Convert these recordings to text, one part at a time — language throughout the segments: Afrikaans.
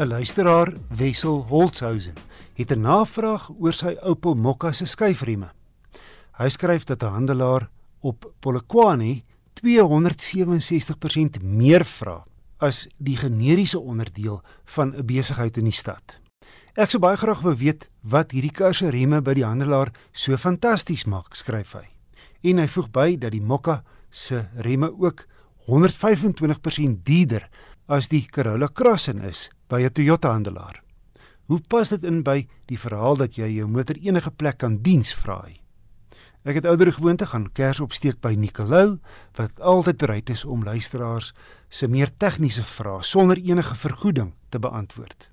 'n Luisteraar, Wessel Holzhausen, het 'n navraag oor sy Opel Mokka se skuifremme. Hy skryf dat 'n handelaar op Polokwane 267% meer vra as die generiese onderdeel van 'n besigheid in die stad. Ek sou baie graag wou weet wat hierdie karse remme by die handelaar so fantasties maak, skryf hy. En hy voeg by dat die Mokka se remme ook 125% duurder as die Corolla Cross is by 'n Toyota handelaar. Hoe pas dit in by die verhaal dat jy jou motor enige plek kan diens vra hy? Ek het ouer gewoonte gaan kers opsteek by Nicolou wat altyd bereid is om luisteraars se meer tegniese vrae sonder enige vergoeding te beantwoord.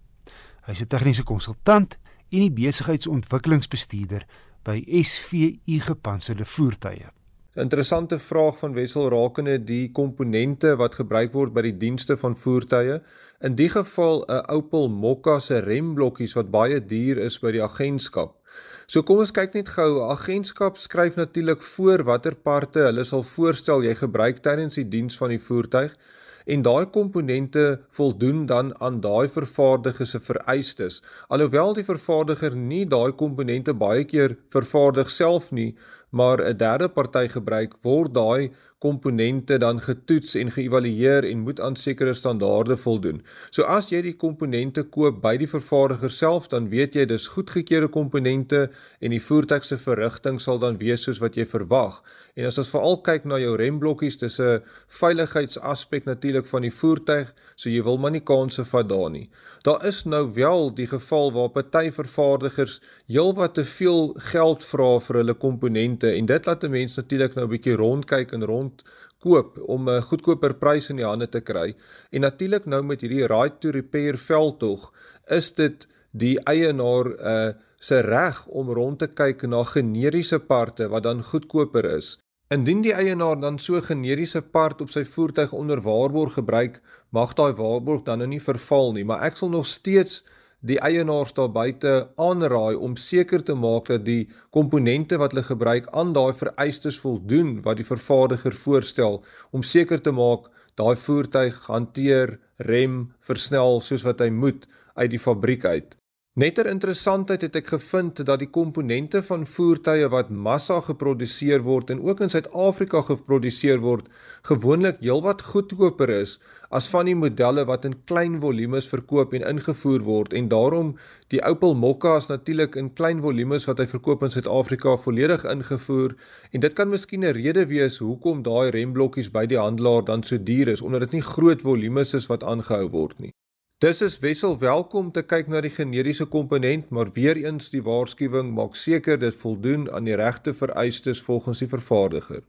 Hy's 'n tegniese konsultant en die besigheidsontwikkelingsbestuurder by SVU Gepantserde Voertuie. Interessante vraag van Wessel rakende die komponente wat gebruik word by die dienste van voertuie. In die geval 'n Opel Mokka se remblokkies wat baie duur is by die agentskap. So kom ons kyk net gou. Agentskap skryf natuurlik voor watter parte hulle sal voorstel jy gebruik tydens die diens van die voertuig en daai komponente voldoen dan aan daai vervaardiger se vereistes. Alhoewel die vervaardiger nie daai komponente baie keer vervaardig self nie, maar 'n derde party gebruik, word daai komponente dan getoets en geëvalueer en moet aan sekere standaarde voldoen. So as jy die komponente koop by die vervaardiger self, dan weet jy dis goedgekeurde komponente en die voertuig se verrigting sal dan wees soos wat jy verwag. En as ons veral kyk na jou remblokkies, dis 'n veiligheidsaspek natuurlik van die voertuig, so jy wil maar nie kansse vat daar nie. Daar is nou wel die geval waar party vervaardigers heelwat te veel geld vra vir hulle komponente en dit laat 'n mens natuurlik nou 'n bietjie rondkyk en rond koop om 'n goedkoper prys in die hande te kry. En natuurlik nou met hierdie right to repair veldtog is dit die eienaar uh se reg om rond te kyk na generiese parte wat dan goedkoper is. Indien die eienaar dan so generiese part op sy voertuig onder waarborg gebruik, mag daai waarborg dan nou nie verval nie, maar ek sal nog steeds die eienaars daar buite aanraai om seker te maak dat die komponente wat hulle gebruik aan daai vereistes voldoen wat die vervaardiger voorstel om seker te maak daai voertuig hanteer rem versnel soos wat hy moet uit die fabriek uit. Netter interessantheid het ek gevind dat die komponente van voertuie wat massa geproduseer word en ook in Suid-Afrika geproduseer word, gewoonlik heelwat goedkoper is as van die modelle wat in klein volumes verkoop en ingevoer word en daarom die Opel Mokka is natuurlik in klein volumes wat hy verkoop in Suid-Afrika volledig ingevoer en dit kan miskien 'n rede wees hoekom daai remblokkies by die handelaar dan so duur is omdat dit nie groot volumes is wat aangehou word nie. Dis is wissel welkom te kyk na die generiese komponent, maar weer eens die waarskuwing maak seker dit voldoen aan die regte vereistes volgens die vervaardiger.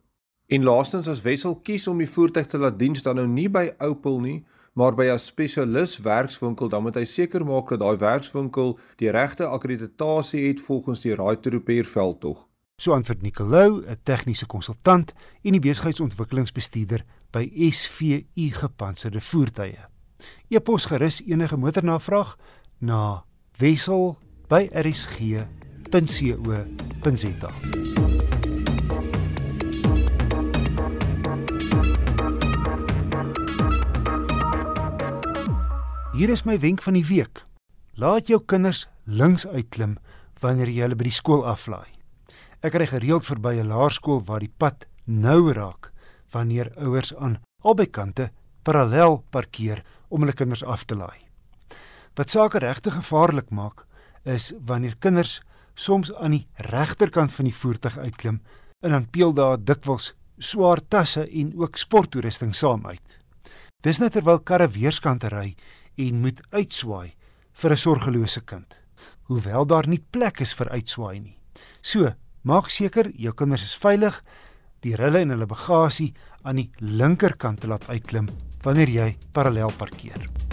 En laastens as wissel kies om die voertuig te laat diens dan nou nie by Opel nie, maar by 'n spesialis werkswinkel, dan moet hy seker maak dat daai werkswinkel die regte akkreditasie het volgens die Right to Repair veldtog. So antwoord Nicolou, 'n tegniese konsultant en die besigheidsontwikkelingsbestuurder by SVU Gepantserde Voertuie. E-pos gerus enige motornavraag na wissel@rsg.co.za. Hier is my wenk van die week. Laat jou kinders links uitklim wanneer jy hulle by die skool aflaai. Ek ry gereeld verby 'n laerskool waar die pad nou raak wanneer ouers aan albei kante parallel parkeer om hulle kinders af te laai. Wat sake regtig gevaarlik maak, is wanneer kinders soms aan die regterkant van die voertuig uitklim en dan peel daar dikwels swaar tasse en ook sporttoerusting saam uit. Dis net terwyl karre weerskante ry en moet uitswaai vir 'n sorgelose kind, hoewel daar nie plek is vir uitswaai nie. So, maak seker jou kinders is veilig die hulle en hulle bagasie aan die linkerkant te laat uitklim wanneer jy parallel parkeer.